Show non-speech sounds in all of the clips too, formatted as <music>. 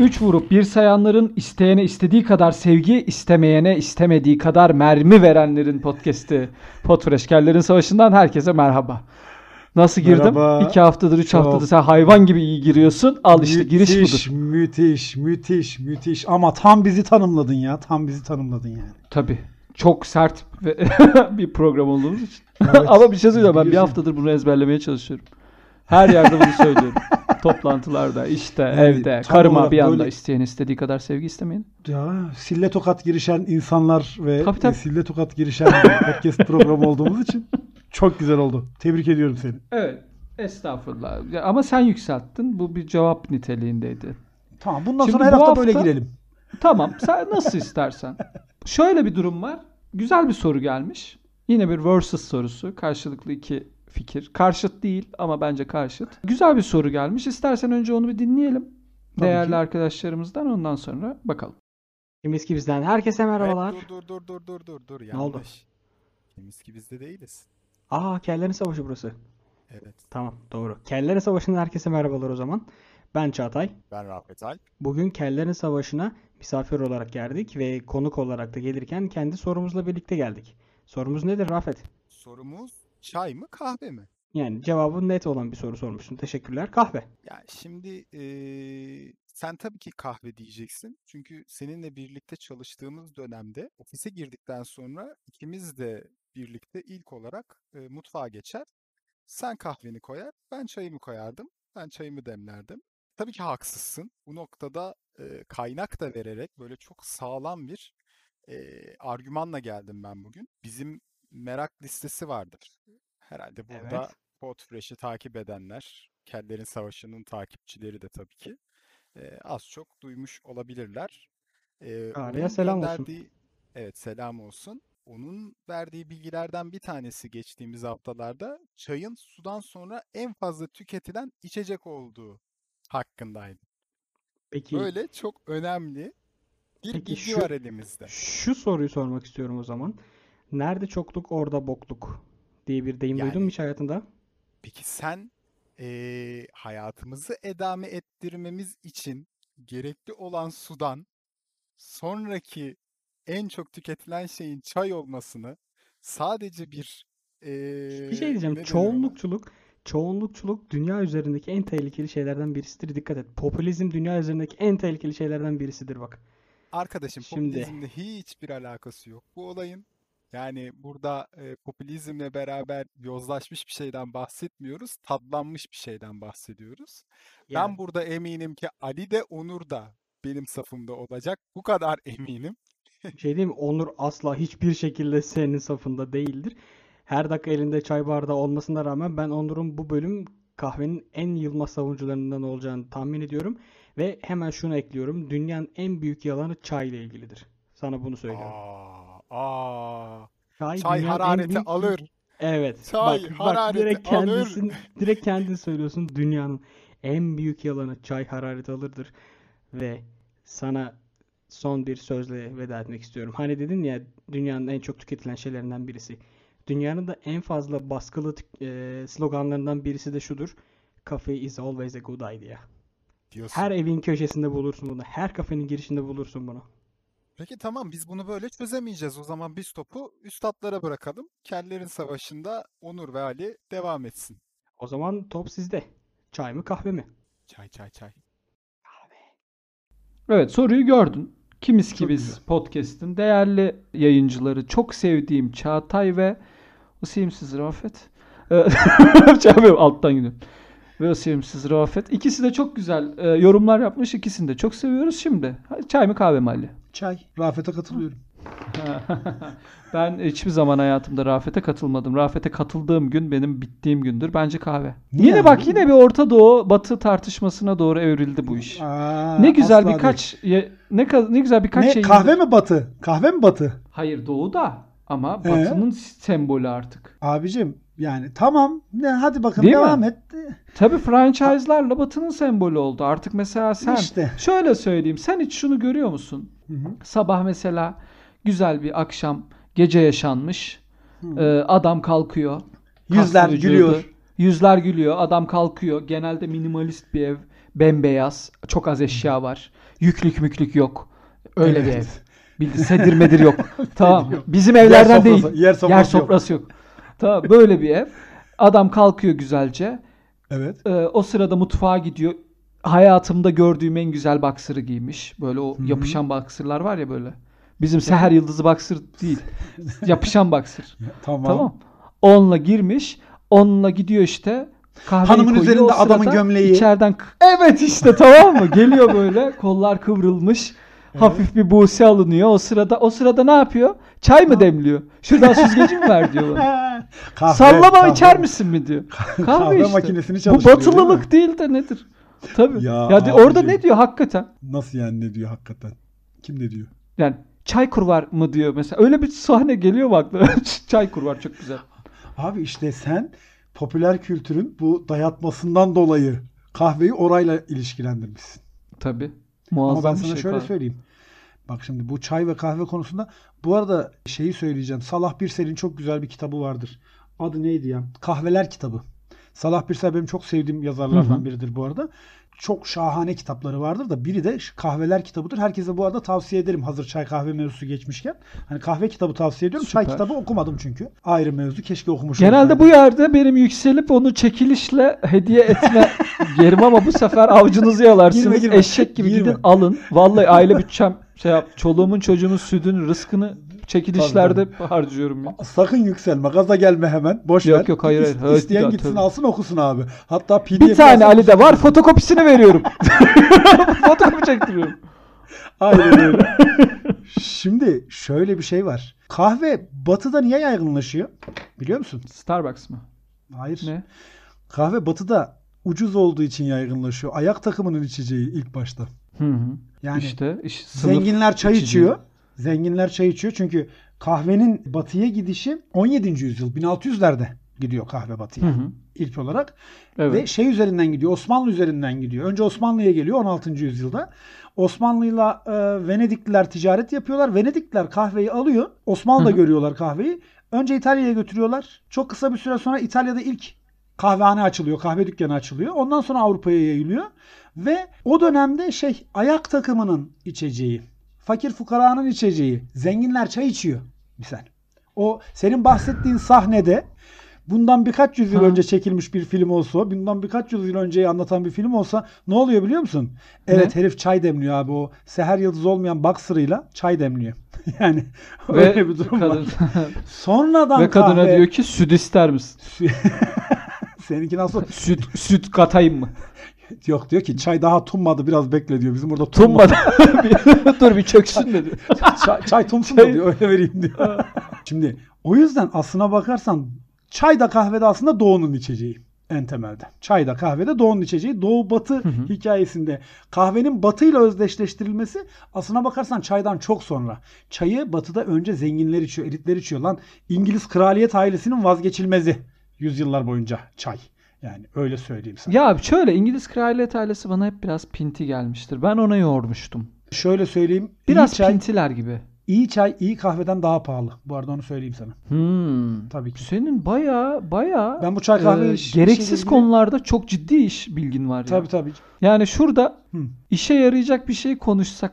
3 vurup bir sayanların isteyene istediği kadar sevgi, istemeyene istemediği kadar mermi verenlerin podcast'i Potfreşkerlerin Savaşı'ndan herkese merhaba. Nasıl girdim? Merhaba. 2 haftadır 3 Çok- haftadır sen hayvan gibi iyi giriyorsun. Al işte giriş müthiş, budur. Müthiş, müthiş, müthiş. Ama tam bizi tanımladın ya. Tam bizi tanımladın yani. Tabii. Çok sert <laughs> bir program olduğumuz için. Evet, <laughs> Ama bir şey söyleyeceğim. Ben bir haftadır bunu ezberlemeye çalışıyorum. Her yerde bunu söylüyorum. <laughs> Toplantılarda, işte, Yani evde, karıma bir anda böyle- isteyen istediği kadar sevgi istemeyin. Ya sille tokat girişen insanlar ve Tabii, tabii. e, sille tokat girişen bir podcast <laughs> programı olduğumuz için çok güzel oldu. Tebrik ediyorum seni. Evet. Estağfurullah. Ya Ama sen yükselttin. Bu bir cevap niteliğindeydi. Tamam bundan Şimdi sonra her bu hafta, böyle hafta- girelim. Tamam. Sen <laughs> nasıl istersen. Şöyle bir durum var. Güzel bir soru gelmiş. Yine bir versus sorusu. Karşılıklı iki fikir. Karşıt değil ama bence karşıt. Güzel bir soru gelmiş. İstersen önce onu bir dinleyelim. Tabii Değerli ki. arkadaşlarımızdan ondan sonra bakalım. Kimiski bizden herkese merhabalar. Evet, dur dur dur dur dur dur dur. Ne oldu? Kimiski bizde değiliz. Aa Kellerin Savaşı burası. Evet. Tamam doğru. Kellerin Savaşı'ndan herkese merhabalar o zaman. Ben Çağatay. Ben Rafet Alp. Bugün Kellerin Savaşı'na misafir olarak geldik ve konuk olarak da gelirken kendi sorumuzla birlikte geldik. Sorumuz nedir Rafet? Sorumuz çay mı kahve mi? Yani cevabı net olan bir soru sormuşsun. Teşekkürler. Kahve. Ya şimdi eee, sen tabii ki kahve diyeceksin. Çünkü seninle birlikte çalıştığımız dönemde ofise girdikten sonra ikimiz de birlikte ilk olarak e, mutfağa geçer. Sen kahveni koyar, ben çayımı koyardım. Ben çayımı demlerdim. Tabii ki haksızsın. Bu noktada e, kaynak da vererek böyle çok sağlam bir e, argümanla geldim ben bugün. Bizim merak listesi vardır. Herhalde burada Evet. Podfresh'i takip edenler, Kellerin Savaşı'nın takipçileri de tabii ki e, az çok duymuş olabilirler. E, Araya selam olsun. gönderdiği- Evet selam olsun. Onun verdiği bilgilerden bir tanesi geçtiğimiz haftalarda çayın sudan sonra en fazla tüketilen içecek olduğu hakkındaydı. Peki Böyle çok önemli bir Peki bilgi şu- var elimizde. şu soruyu sormak istiyorum o zaman. Nerede çokluk orada bokluk diye bir deyim duydun mu Yani- hiç hayatında? Peki sen eee, hayatımızı edame ettirmemiz için gerekli olan sudan sonraki en çok tüketilen şeyin çay olmasını sadece bir Bir eee, şey diyeceğim. Çoğunlukçuluk, çoğunlukçuluk dünya üzerindeki en tehlikeli şeylerden birisidir. Dikkat et. Popülizm dünya üzerindeki en tehlikeli şeylerden birisidir bak. Arkadaşım Şimdi- popülizmle hiçbir alakası yok bu olayın. Yani burada e, popülizmle beraber yozlaşmış bir şeyden bahsetmiyoruz, tadlanmış bir şeyden bahsediyoruz. Ben Yani burada eminim ki Ali de Onur da benim safımda olacak. Bu kadar <laughs> eminim. bir şey diyeyim mi? Onur asla hiçbir şekilde senin safında değildir. Her dakika elinde çay bardağı olmasına rağmen ben Onur'un bu bölüm kahvenin en yılmaz savunucularından olacağını tahmin ediyorum. Ve hemen şunu ekliyorum. Dünyanın en büyük yalanı çay ile ilgilidir. Sana bunu söylüyorum. Aa, aa. Çay Çay harareti büyük alır. Evet. Çay Bak bak direkt alır. kendisin direkt kendin söylüyorsun. Dünyanın en büyük yalanı çay harareti alırdır. Ve sana son bir sözle veda etmek istiyorum. Hani dedin ya dünyanın en çok tüketilen şeylerinden birisi. Dünyanın da en fazla baskılı e, sloganlarından birisi de şudur. Coffee is always a good idea. Diyorsun. Her evin köşesinde bulursun bunu. Her kafenin girişinde bulursun bunu. Peki tamam biz bunu böyle çözemeyeceğiz. O zaman biz topu üstatlara bırakalım. Kellerin Savaşı'nda Onur ve Ali devam etsin. O zaman top sizde. Çay mı kahve mi? Çay çay çay. Evet soruyu gördün. Kimiz ki biz podcast'in değerli yayıncıları çok sevdiğim Çağatay ve o sevimsiz Rafet. Ee, <laughs> yapıyorum, alttan gidiyorum. Ve o sevimsiz Rafet. İkisi de çok güzel e, yorumlar yapmış. İkisini de çok seviyoruz şimdi. Çay mı kahve mi Ali? Çay. Rafet'e katılıyorum. <laughs> ben hiçbir zaman hayatımda Rafet'e katılmadım. Rafet'e katıldığım gün benim bittiğim gündür. Bence kahve. Niye yine abi? bak yine bir Orta Doğu Batı tartışmasına doğru evrildi bu iş. Aa, ne güzel birkaç ne ne güzel birkaç Ne yayında- kahve mi batı? Kahve mi batı? Hayır doğuda ama Ee? batının sembolü artık. Abicim yani tamam. Ne hadi bakın Değil mi? devam et. Tabii franchise'larla batının sembolü oldu. Artık mesela sen İşte. şöyle söyleyeyim. Sen hiç şunu görüyor musun? Hı hı. Sabah mesela güzel bir akşam gece yaşanmış. Hı. Ee, adam kalkıyor. Yüzler vücudu, gülüyor. Yüzler gülüyor. Adam kalkıyor. Genelde minimalist bir ev. Bembeyaz. Çok az eşya var. Yüklük müklük yok. Öyle bir ev. Evet. Bildi sedir medir yok. <laughs> tamam. yok. Bizim Yer evlerden sofrası- değil. yer sofrası Yer yok. sofrası yok. Tamam böyle bir ev. Adam kalkıyor güzelce. Evet. Ee, o sırada mutfağa gidiyor. Hayatımda gördüğüm en güzel boxer'ı giymiş. Böyle o hı. yapışan boxer'lar var ya böyle. Bizim Seher Yıldızı boxer değil. <laughs> yapışan boxer. Tamam. Tamam. Onunla girmiş. Onunla gidiyor işte. Kahveyi Hanımın koyuyor. üzerinde O adamın gömleği. içeriden evet işte tamam mı? Geliyor böyle kollar kıvrılmış. Hafif bir buse alınıyor. O sırada o sırada ne yapıyor? Çay mı demliyor? Şuradan süzgeci mi ver diyor bana. <laughs> Kahve, Sallama kahve. içer misin mi diyor. Kahve, Kahve işte. makinesini Bu çalıştırıyor, batılılık değil, de nedir? Tabii. Ya Ya, de- orada ne diyor hakikaten? Nasıl yani ne diyor hakikaten? Kim ne diyor? Yani çay kurvar mı diyor mesela. Öyle bir sahne geliyor mu aklına? <laughs> çay kurvar çok güzel. Abi işte sen popüler kültürün bu dayatmasından dolayı kahveyi orayla ilişkilendirmişsin. Tabii. Ama Muazzam ben bir sana şey şöyle kahve. söyleyeyim. Bak şimdi bu çay ve kahve konusunda bu arada şeyi söyleyeceğim. Salah Birsel'in çok güzel bir kitabı vardır. Adı neydi ya? Kahveler kitabı. Salah Birsel benim çok sevdiğim yazarlardan Hı hı. biridir bu arada. Çok şahane kitapları vardır da biri de kahveler kitabıdır. Herkese bu arada tavsiye ederim hazır çay kahve mevzusu geçmişken. Hani kahve kitabı tavsiye ediyorum. Çay Süper. kitabı okumadım çünkü. Ayrı mevzu. Keşke okumuş Genelde bu yerde benim yükselip onu çekilişle hediye etme <laughs> yerim ama bu sefer avucunuzu yalarsınız. Girme, girme. Eşek gibi Girme. gidin alın. Vallahi aile bütçem şey yap. Çoluğumun çocuğumun sütünü, rızkını çekilişlerde harcıyorum ya. Sakın yükselme. Gaza gelme hemen. Boş Yok, ver. yok, hayır, hayır. İsteyen Evet, gitsin tabii. alsın okusun abi. Hatta PDF Bir tane alsın, Ali de okusun. var. Fotokopisini veriyorum. <laughs> Fotokopi çektiriyorum. Aynen öyle. Şimdi şöyle bir şey var. Kahve batıda niye yaygınlaşıyor? Biliyor musun? Starbucks mı? Hayır. Ne? Kahve batıda ucuz olduğu için yaygınlaşıyor. Ayak takımının içeceği ilk başta. Hı hı. Yani işte iş, sınıf zenginler çay içeceği. içiyor. Zenginler çay içiyor çünkü kahvenin batıya gidişi 17. yüzyıl 1600'lerde gidiyor kahve batıya Hı hı. ilk olarak. Evet. Ve şey üzerinden gidiyor. Osmanlı üzerinden gidiyor. Önce Osmanlı'ya geliyor 16. yüzyılda. Osmanlı'yla e, Venedikliler ticaret yapıyorlar. Venedikliler kahveyi alıyor. Osmanlı'da Hı hı. görüyorlar kahveyi. Önce İtalya'ya götürüyorlar. Çok kısa bir süre sonra İtalya'da ilk kahvehane açılıyor. Kahve dükkanı açılıyor. Ondan sonra Avrupa'ya yayılıyor. Ve o dönemde şey ayak takımının içeceği. Fakir fukaranın içeceği. Zenginler çay içiyor. Misal. O senin bahsettiğin sahnede bundan birkaç yüzyıl Ha. önce çekilmiş bir film olsa, bundan birkaç yüzyıl önceyi anlatan bir film olsa ne oluyor biliyor musun? Evet Ne? herif çay demliyor abi o seher yıldız olmayan boxer'ıyla çay demliyor. <laughs> yani Ve öyle bir durum kadın, var. Sonradan ve kadına kahve... diyor ki süt ister misin? <laughs> Seninki nasıl? Süt süt katayım mı? <laughs> <laughs> Yok diyor ki çay daha tunmadı biraz bekle diyor. Bizim burada Tunmadı. <laughs> <laughs> Dur bir çöksün de diyor. çay, çay tunsun da diyor öyle vereyim diyor. Şimdi o yüzden aslına bakarsan çay da kahve de aslında doğunun içeceği en temelde. Çay da kahve de doğunun içeceği. Doğu batı hikayesinde kahvenin batıyla özdeşleştirilmesi aslına bakarsan çaydan çok sonra. Çayı batıda önce zenginler içiyor, elitler içiyor. Lan İngiliz kraliyet ailesinin vazgeçilmezi yüzyıllar boyunca çay. Yani öyle söyleyeyim sana. Ya şöyle İngiliz kraliyet ailesi bana hep biraz pinti gelmiştir. Ben ona yormuştum. Şöyle söyleyeyim. Biraz iyi çay, pintiler gibi. iyi çay iyi kahveden daha pahalı. Bu arada onu söyleyeyim sana. Hmm. Tabii ki. Senin baya baya Ben bu çay kahve e, iş- gereksiz ilgili- konularda çok ciddi iş bilgin var ya. Tabii tabii. Yani şurada Hı. işe yarayacak bir şey konuşsak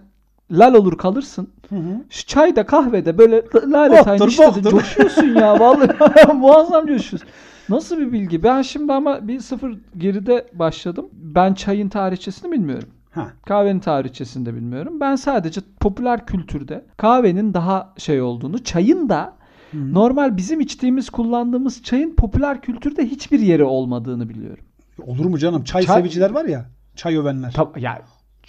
lal olur kalırsın. Hı hı. Şu çayda kahvede böyle lale tane işte coşuyorsun ya vallahi <laughs> muazzam coşuyorsun. Nasıl bir bilgi? Ben şimdi ama bir sıfır geride başladım. Ben çayın tarihçesini bilmiyorum. Ha. Kahvenin tarihçesini de bilmiyorum. Ben sadece popüler kültürde kahvenin daha şey olduğunu, çayın da Hı. normal bizim içtiğimiz, kullandığımız çayın popüler kültürde hiçbir yeri olmadığını biliyorum. Olur mu canım? Çay, Çay- seviciler var ya. Çay övenler. Tab ya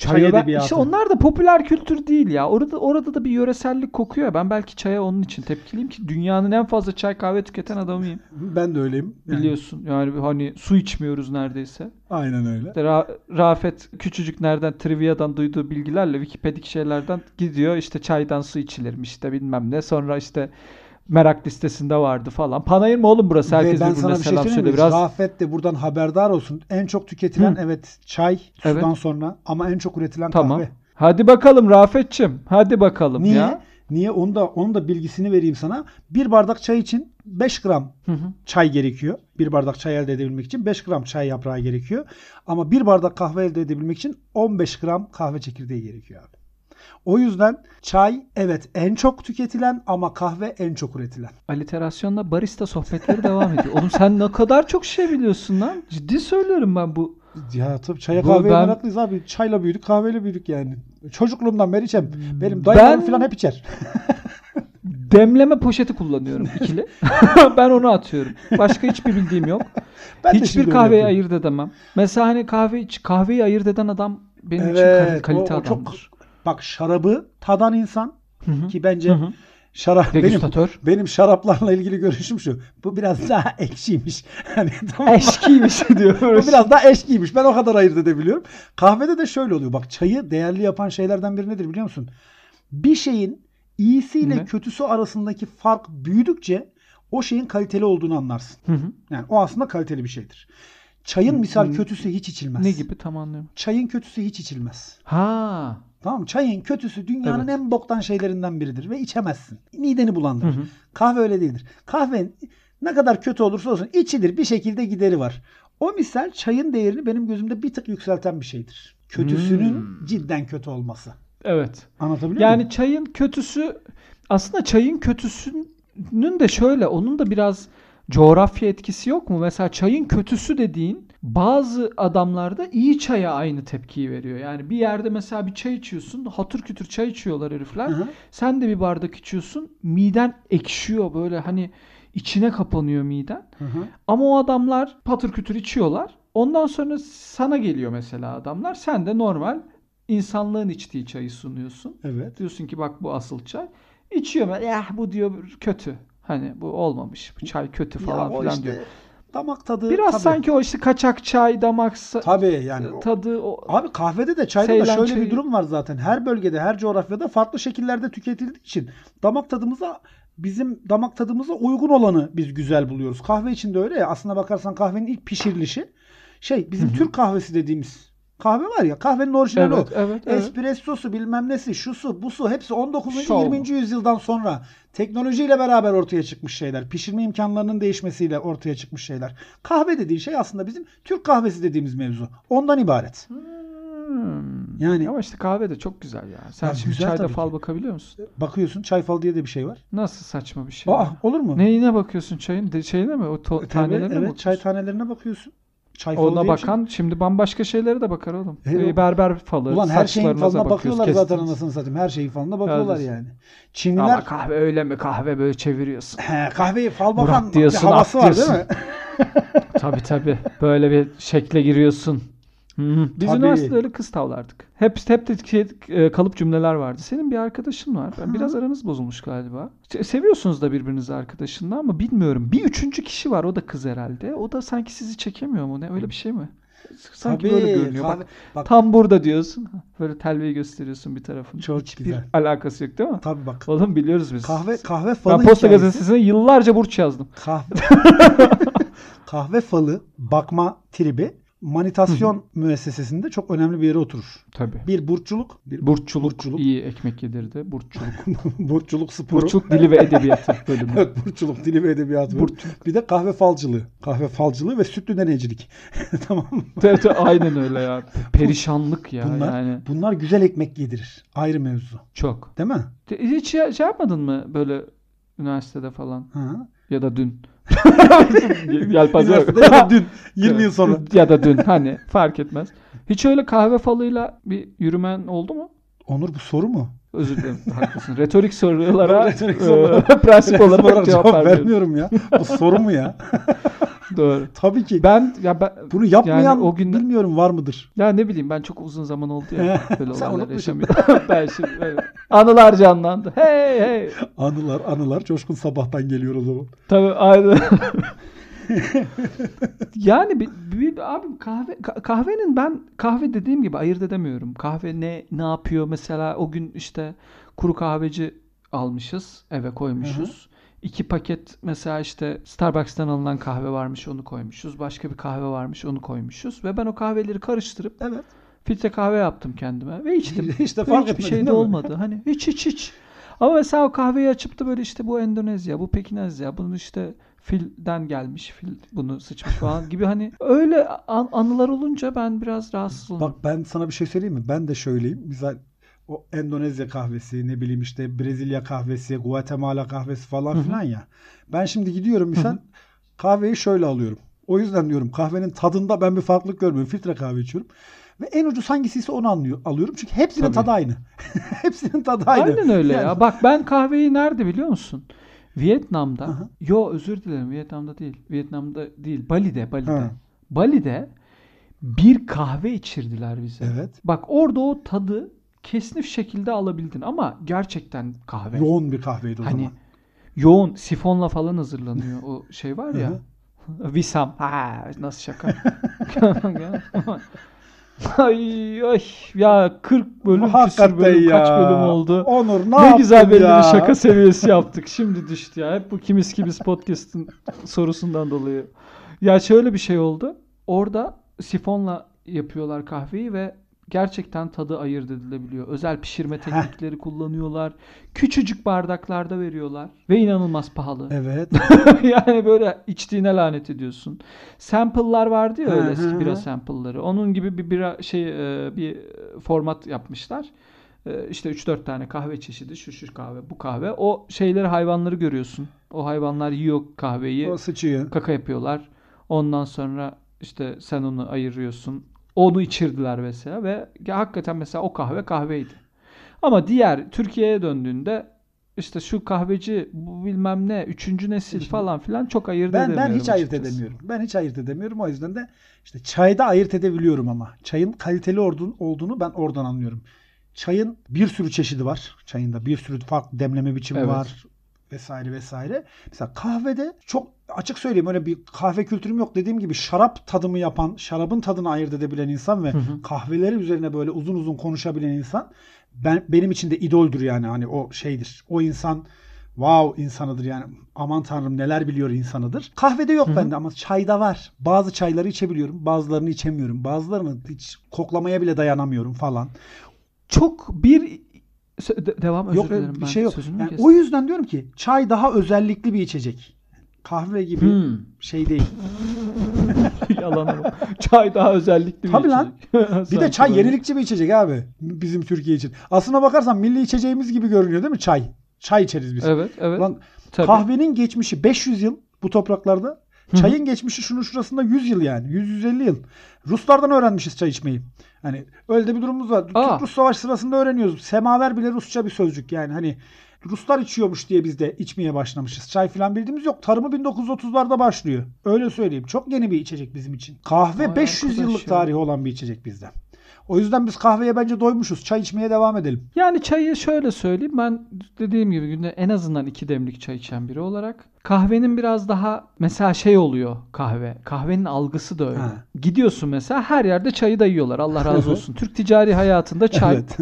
Çay edebiyatı. işte onlar da popüler kültür değil ya. Orada orada da bir yöresellik kokuyor. ya. Ben belki çaya onun için tepkiliyim ki dünyanın en fazla çay kahve tüketen adamıyım. Ben de öyleyim. Yani Biliyorsun. Yani hani su içmiyoruz neredeyse. Aynen öyle. İşte Ra- Rafet küçücük nereden triviadan duyduğu bilgilerle Wikipedik şeylerden gidiyor işte çaydan su içilirmiş işte bilmem ne. Sonra işte merak listesinde vardı falan. Panayır mı oğlum burası? Herkes Ve ben sana bir şey söyleyeyim söyle mi? biraz. Rafet de buradan haberdar olsun. En çok tüketilen Hı. evet çay Evet. sudan sonra ama en çok üretilen Tamam. kahve. Hadi bakalım Rafetçim. Hadi bakalım Niye? ya. Niye? Onu da onun da bilgisini vereyim sana. Bir bardak çay için 5 gram Hı hı. çay gerekiyor. Bir bardak çay elde edebilmek için 5 gram çay yaprağı gerekiyor. Ama bir bardak kahve elde edebilmek için 15 gram kahve çekirdeği gerekiyor abi. O yüzden çay evet en çok tüketilen ama kahve en çok üretilen. Aliterasyonla barista sohbetleri devam ediyor. Oğlum sen ne kadar çok şey biliyorsun lan. Ciddi söylüyorum ben bu. Ya tabii çaya kahveye ben- meraklıyız abi. Çayla büyüdük, kahveyle büyüdük yani. Çocukluğumdan beri içerim. Benim dayılarım Ben- falan hep içer. <laughs> Demleme poşeti kullanıyorum ikili. <laughs> ben onu atıyorum. Başka hiçbir bildiğim yok. Ben Hiçbir kahveyi ayırt edemem. Mesela hani kahve kahveyi ayırt eden adam benim için Evet, kal- kalite o- o çok- adamdır. Bak şarabı tadan insan Hı hı. ki bence Hı hı. şarap benim Degüstatör. benim şaraplarla ilgili görüşüm şu. Bu biraz daha <laughs> ekşiymiş. Hani tamam? Eşkiymiş <laughs> Bu diyoruz. biraz daha eşkiymiş. Ben o kadar ayırt edebiliyorum. Kahvede de şöyle oluyor. Bak çayı değerli yapan şeylerden biri nedir biliyor musun? Bir şeyin iyisiyle Ne? kötüsü arasındaki fark büyüdükçe o şeyin kaliteli olduğunu anlarsın. Hı hı. Yani o aslında kaliteli bir şeydir. Çayın misal kötüsü hiç içilmez. Ne gibi tam anlıyorum. Çayın kötüsü hiç içilmez. Ha. Tamam mı? Çayın kötüsü dünyanın Evet. en boktan şeylerinden biridir ve içemezsin. Mideni bulandırır. Hı hı. Kahve öyle değildir. Kahve ne kadar kötü olursa olsun içilir bir şekilde gideri var. O misal çayın değerini benim gözümde bir tık yükselten bir şeydir. Kötüsünün Hmm. cidden kötü olması. Evet. Anlatabiliyor Yani muyum? çayın kötüsü aslında çayın kötüsünün de şöyle onun da biraz coğrafya etkisi yok mu? Mesela çayın kötüsü dediğin bazı adamlarda iyi çaya aynı tepkiyi veriyor. Yani bir yerde mesela bir çay içiyorsun hatır kütür çay içiyorlar herifler. Hı hı. Sen de bir bardak içiyorsun miden ekşiyor böyle hani içine kapanıyor miden. Hı hı. Ama o adamlar patır kütür içiyorlar. Ondan sonra sana geliyor mesela adamlar. Sen de normal insanlığın içtiği çayı sunuyorsun. Evet. Diyorsun ki bak bu asıl çay. İçiyor ya bu diyor kötü. Hani bu olmamış. Bu çay kötü falan ya filan işte diyor. damak tadı. Biraz tabii. sanki o işte kaçak çay, damak Tabii yani. tadı o Abi kahvede de çayda da şöyle çayı- bir durum var zaten. Her bölgede, her coğrafyada farklı şekillerde tüketildiği için damak tadımıza bizim damak tadımıza uygun olanı biz güzel buluyoruz. Kahve için de öyle ya. Aslına bakarsan kahvenin ilk pişirilişi şey bizim Türk kahvesi dediğimiz kahve var ya kahvenin orijinali evet, o. evet, evet. Espressosu bilmem nesi şusu busu hepsi 19. Şov. 20. yüzyıldan sonra teknolojiyle beraber ortaya çıkmış şeyler. Pişirme imkanlarının değişmesiyle ortaya çıkmış şeyler. Kahve dediği şey aslında bizim Türk kahvesi dediğimiz mevzu. Ondan ibaret. Hmm. Yani- ama işte kahve de çok güzel ya. Sen Ya şimdi güzel çayda fal ki. bakabiliyor musun? Bakıyorsun çay falı diye de bir şey var. Nasıl saçma bir şey. Aa ya. olur mu? Neyine bakıyorsun çayın? De, şeyine mi? O to- Tabii, tanelerine mi evet çay tanelerine bakıyorsun. Çay falı Ona bakan şimdi bambaşka şeylere de bakar oğlum. Ee, berber falı, Ulan her şeyin falına bakıyorlar zaten kestiniz. anasını satayım. Her şeyin falına bakıyorlar Evet. yani. Çinliler Ama kahve öyle mi? Kahve böyle çeviriyorsun. he, kahveyi fal bakan bir diyorsun, havası var değil diyorsun. mi? <laughs> tabii tabii. Böyle bir şekle giriyorsun. Hı hı. Biz Tabii. üniversitede öyle kız tavlardık. Hep hep de şey, e, kalıp cümleler vardı. Senin bir arkadaşın var. Ben biraz aranız bozulmuş galiba. Se- Seviyorsunuz da birbirinizi arkadaşınla ama bilmiyorum. Bir üçüncü kişi var. O da kız herhalde. O da sanki sizi çekemiyor mu? Ne öyle bir şey mi? Sanki Tabii, böyle görünüyor. Bak, bak- tam burada diyorsun. Böyle telveyi gösteriyorsun bir tarafını. Çok Hiçbir güzel. alakası yok değil mi? Tabii bak. Oğlum biliyoruz biz. Kahve kahve falı ben Posta hikayesi- Gazetesi'ne yıllarca burç yazdım. Kahve <laughs> kahve falı bakma tribi manitasyon müessesesinde çok önemli bir yere oturur. Tabii. Bir burçculuk, bir Burççuluk, Burççuluk. iyi ekmek yedirdi. Burççuluk. <laughs> burçculuk sporu. Burççuluk dili ve edebiyatı <laughs> bölümü. Evet, burçculuk, dili ve edebiyatı. Burççuluk. Bir de kahve falcılığı. Kahve falcılığı ve sütlü deneycilik. <laughs> tamam mı? Evet, aynen öyle ya. Perişanlık ya Bunlar, yani. bunlar güzel ekmek yedirir. Ayrı mevzu. Çok. Değil mi? Hiç şey yapmadın mı böyle üniversitede falan Ha. Ya da dün? <laughs> Yelpaze yok. Ya da dün <laughs> 20 yıl sonra. ya da dün hani fark etmez. Hiç öyle kahve falıyla bir yürümen oldu mu? Onur bu soru mu? Özür dilerim. haklısın. Retorik sorulara Retorik e, sorulara <laughs> prensip olarak cevap, vermiyorum. vermiyorum ya. Bu soru mu ya? <laughs> Doğru. Tabii ki. Ben ya ben Bunu yapmayan Yani o günde- bilmiyorum var mıdır? ya ne bileyim ben çok uzun zaman oldu ya <laughs> böyle Sen olaylar yaşamıyorum. <laughs> ben şimdi böyle anılar canlandı. Hey hey. Anılar anılar coşkun sabahtan geliyor o zaman. Tabii aynen. yani bir, bir- abi kahve ka- kahvenin ben kahve dediğim gibi ayırt edemiyorum. Kahve ne ne yapıyor mesela o gün işte kuru kahveci almışız eve koymuşuz. İki paket mesela işte Starbucks'tan alınan kahve varmış onu koymuşuz. Başka bir kahve varmış onu koymuşuz. Ve ben o kahveleri karıştırıp Evet. filtre kahve yaptım kendime ve içtim. <laughs> işte fark hiçbir şey de olmadı. Hani hiç hiç hiç. Ama mesela o kahveyi açıp da böyle işte bu Endonezya, bu Pekinezya, bunu işte filden gelmiş, fil bunu sıçmış falan gibi hani öyle an- anılar olunca ben biraz rahatsız oluyorum. Bak ben sana bir şey söyleyeyim mi? Ben de şöyleyim. Misal o Endonezya kahvesi, ne bileyim işte Brezilya kahvesi, Guatemala kahvesi falan Hı hı. filan ya. Ben şimdi gidiyorum misal hı. kahveyi şöyle alıyorum. O yüzden diyorum kahvenin tadında ben bir farklılık görmüyorum. Filtre kahve içiyorum. Ve en ucuz hangisiyse onu anlıyor, alıyorum. Çünkü hepsinin Tabii. tadı aynı. <laughs> hepsinin tadı aynı. Aynen öyle Yani- ya. Bak ben kahveyi nerede biliyor musun? Vietnam'da. Aha. Yo özür dilerim. Vietnam'da değil. Vietnam'da değil. Bali'de, Bali'de. Ha. Bali'de bir kahve içirdiler bize. Evet. Bak orada o tadı kesnif şekilde alabildin ama gerçekten kahve. Yoğun bir kahveydi o Hani zaman. yoğun sifonla falan hazırlanıyor o şey var ya. Visam. <laughs> Ha nasıl şaka. <laughs> ay ay ya 40 bölüm Hakikaten bölüm ya. kaç bölüm oldu. Onur ne, Ne, güzel belli ya? bir şaka seviyesi yaptık. Şimdi düştü ya. Hep bu kimiz kimiz podcast'ın sorusundan dolayı. Ya şöyle bir şey oldu. Orada sifonla yapıyorlar kahveyi ve gerçekten tadı ayırt edilebiliyor. Özel pişirme teknikleri kullanıyorlar. Küçücük bardaklarda veriyorlar ve inanılmaz pahalı. Evet. <laughs> yani böyle içtiğine lanet ediyorsun. Sample'lar vardı ya öyle eski bira sample'ları. Onun gibi bir bira şey e, bir format yapmışlar. E, İşte 3-4 tane kahve çeşidi. Şu şu kahve, bu kahve. O şeyleri hayvanları görüyorsun. O hayvanlar yiyor kahveyi. o sıçıyor. Kaka yapıyorlar. Ondan sonra işte sen onu ayırıyorsun. Onu içirdiler mesela ve hakikaten mesela o kahve kahveydi. Ama diğer Türkiye'ye döndüğünde işte şu kahveci bu bilmem ne üçüncü nesil falan filan çok ayırt Ben edemiyorum. ben hiç ayırt açıkçası. edemiyorum. Ben hiç ayırt edemiyorum. O yüzden de işte çayda ayırt edebiliyorum ama. Çayın kaliteli olduğunu, olduğunu ben oradan anlıyorum. Çayın bir sürü çeşidi var. Çayında bir sürü farklı demleme biçimi Evet. var vesaire vesaire. Mesela kahvede çok açık söyleyeyim öyle bir kahve kültürüm yok. Dediğim gibi şarap tadımı yapan, şarabın tadını ayırt edebilen insan ve Hı hı. kahveleri üzerine böyle uzun uzun konuşabilen insan ben benim için de idoldür yani hani o şeydir. O insan wow insanıdır yani. Aman tanrım neler biliyor insanıdır. Kahvede yok Hı hı. bende ama çayda var. Bazı çayları içebiliyorum. Bazılarını içemiyorum. Bazılarını hiç koklamaya bile dayanamıyorum falan. Çok bir de- devam özür yok dilerim bir ben şey yok. Yani o yüzden diyorum ki çay daha özellikli bir içecek. Kahve gibi Hmm. şey değil. <laughs> Yalan ama. Çay daha özellikli bir Tabii lan. içecek. <laughs> Bir de çay yenilikçi bir içecek abi. Bizim Türkiye için. Aslına bakarsan milli içeceğimiz gibi görünüyor değil mi çay? Çay içeriz biz. Evet evet. Lan Tabii. kahvenin geçmişi 500 yıl bu topraklarda. Hı. Çayın geçmişi şunun şurasında 100 yıl yani. 100-150 yıl. Ruslardan öğrenmişiz çay içmeyi. Hani öyle de bir durumumuz var. Türk-Rus savaş sırasında öğreniyoruz. Semaver bile Rusça bir sözcük yani. Hani Ruslar içiyormuş diye biz de içmeye başlamışız. Çay falan bildiğimiz yok. Tarımı 1930'larda başlıyor. Öyle söyleyeyim. Çok yeni bir içecek bizim için. Kahve Vay 500 arkadaş yıllık ya. tarihi olan bir içecek bizde. O yüzden biz kahveye bence doymuşuz. Çay içmeye devam edelim. Yani çayı şöyle söyleyeyim. Ben dediğim gibi günde en azından iki demlik çay içen biri olarak kahvenin biraz daha mesela şey oluyor kahve. Kahvenin algısı da öyle. Ha. Gidiyorsun mesela her yerde çayı da yiyorlar. Allah razı <laughs> olsun. Türk ticari hayatında çay Evet.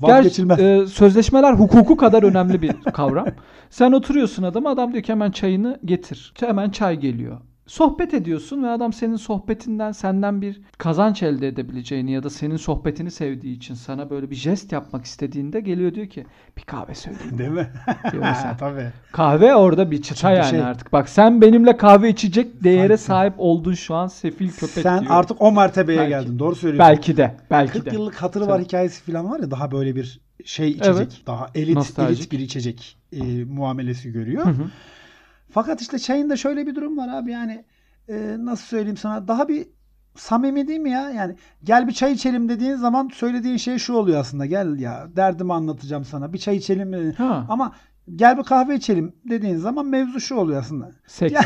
Ger- Vazgeçilmez. e, sözleşmeler hukuku kadar önemli bir kavram. Sen oturuyorsun adama adam diyor ki hemen çayını getir. Hemen çay geliyor. Sohbet ediyorsun ve adam senin sohbetinden senden bir kazanç elde edebileceğini ya da senin sohbetini sevdiği için sana böyle bir jest yapmak istediğinde geliyor diyor ki bir kahve söyleyeyim. Değil mi? Diyor mesela. <laughs> Tabii. Kahve orada bir çıta Çünkü yani şey- artık. Bak sen benimle kahve içecek değere Sanki. sahip oldun şu an sefil köpek Sen diyor. artık o mertebeye Belki. geldin. Doğru söylüyorsun. belki de belki 40 de. yıllık hatırı var Tabii. hikayesi falan var ya daha böyle bir şey içecek. Evet. Daha elit, Nostaljik. elit bir içecek e, muamelesi görüyor. Hı hı. Fakat işte da şöyle bir durum var abi yani e, nasıl söyleyeyim sana daha bir samimi değil mi ya? Yani gel bir çay içelim dediğin zaman söylediğin şey şu oluyor aslında. Gel ya derdimi anlatacağım sana. Bir çay içelim mi? Ha. Ama gel bir kahve içelim dediğin zaman mevzu şu oluyor aslında. Seks. Ya-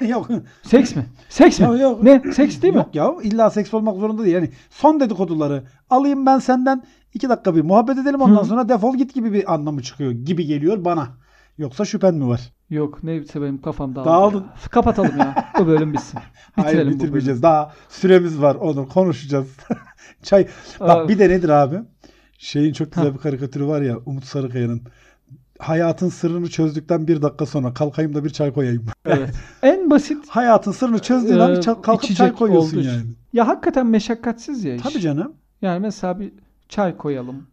<laughs> yok. Seks mi? Seks mi? Yok, yok. Ne? Seks değil mi? Yok ya illa seks olmak zorunda değil. Yani son dedikoduları alayım ben senden iki dakika bir muhabbet edelim ondan Hı. sonra defol git gibi bir anlamı çıkıyor gibi geliyor bana. Yoksa şüphen mi var? Yok neyse benim kafam dağıldı. Dağıldın. ya. Kapatalım ya. <laughs> Bu bölüm bitsin. Bitirelim Hayır bu bitirmeyeceğiz. Daha süremiz var onu konuşacağız. <laughs> Çay. Aa. Bak bir de nedir abi? Şeyin çok güzel Ha. bir karikatürü var ya Umut Sarıkaya'nın. Hayatın sırrını çözdükten bir dakika sonra kalkayım da bir çay koyayım. bölüm. <laughs> Evet. en basit Hayatın sırrını çözdüğün Ee, an kalkıp çay koyuyorsun için. yani. ya hakikaten meşakkatsiz ya iş. Tabii canım. Yani mesela bir çay koyalım.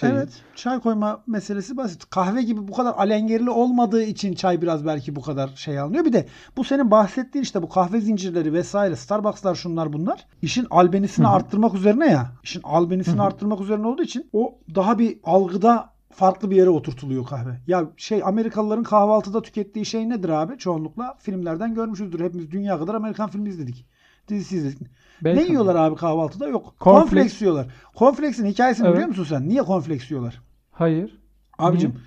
Şey, Evet. Çay koyma meselesi basit. Kahve gibi bu kadar alengerli olmadığı için çay biraz belki bu kadar şey alınıyor. Bir de bu senin bahsettiğin işte bu kahve zincirleri vesaire Starbucks'lar şunlar bunlar. işin albenisini Hı hı. arttırmak üzerine ya. İşin albenisini Hı hı. arttırmak üzerine olduğu için o daha bir algıda farklı bir yere oturtuluyor kahve. Ya şey Amerikalıların kahvaltıda tükettiği şey nedir abi? Çoğunlukla filmlerden görmüşüzdür. Hepimiz dünya kadar Amerikan filmi izledik. İzledik. belki ne yiyorlar abi kahvaltıda? Yok. Cornflakes. Cornflakes yiyorlar. Cornflakes'in hikayesini Evet. biliyor musun sen? Niye cornflakes yiyorlar? Hayır. Abicim Niye?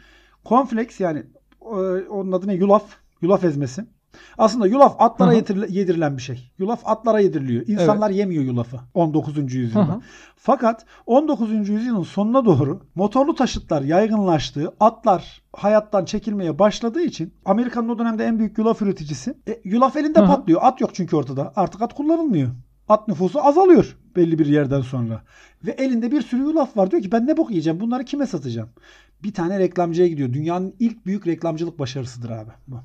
cornflakes yani e, onun adı ne? Yulaf. Yulaf ezmesi. Aslında yulaf atlara Hı hı. yedirile- yedirilen bir şey. Yulaf atlara yediriliyor. İnsanlar yemiyor yulafı 19. Hı yüzyılda. hı. Fakat 19. yüzyılın sonuna doğru motorlu taşıtlar yaygınlaştığı, atlar hayattan çekilmeye başladığı için Amerika'nın o dönemde en büyük yulaf üreticisi. E, yulaf elinde Hı hı. patlıyor. At yok çünkü ortada. Artık at kullanılmıyor. At nüfusu azalıyor belli bir yerden sonra. Ve elinde bir sürü yulaf var. Diyor ki ben ne bok yiyeceğim? Bunları kime satacağım? Bir tane reklamcıya gidiyor. Dünyanın ilk büyük reklamcılık başarısıdır abi bu.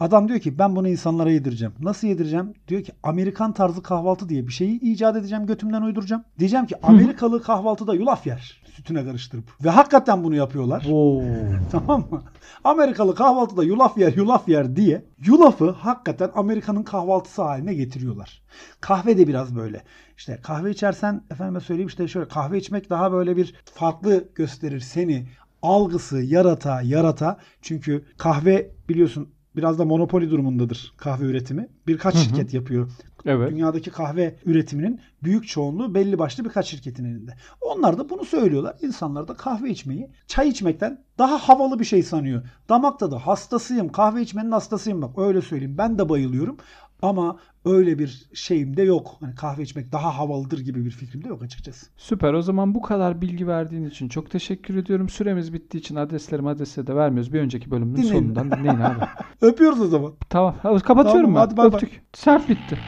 Adam diyor ki ben bunu insanlara yedireceğim. Nasıl yedireceğim? Diyor ki Amerikan tarzı kahvaltı diye bir şeyi icat edeceğim. Götümden uyduracağım. Diyeceğim ki Amerikalı kahvaltıda yulaf yer. Sütüne karıştırıp. Ve hakikaten bunu yapıyorlar. Oo. <laughs> Tamam mı? Amerikalı kahvaltıda yulaf yer yulaf yer diye yulafı hakikaten Amerika'nın kahvaltısı haline getiriyorlar. Kahve de biraz böyle. İşte kahve içersen efendime söyleyeyim işte şöyle kahve içmek daha böyle bir farklı gösterir seni. Algısı yarata yarata. Çünkü kahve biliyorsun biraz da monopoli durumundadır kahve üretimi. Birkaç Hı hı. şirket yapıyor. Evet. Dünyadaki kahve üretiminin büyük çoğunluğu belli başlı birkaç şirketin elinde. Onlar da bunu söylüyorlar. İnsanlar da kahve içmeyi çay içmekten daha havalı bir şey sanıyor. Damakta da hastasıyım. Kahve içmenin hastasıyım bak öyle söyleyeyim. Ben de bayılıyorum. Ama öyle bir şeyim de yok. Hani kahve içmek daha havalıdır gibi bir fikrim de yok açıkçası. Süper. O zaman bu kadar bilgi verdiğin için çok teşekkür ediyorum. Süremiz bittiği için adreslerimi adrese de vermiyoruz. Bir önceki bölümün Dinleyin. sonundan dinleyin abi. <laughs> Öpüyoruz o zaman. Tamam. Kapatıyorum Tamam, ben. hadi bay. Öptük. Sert bitti.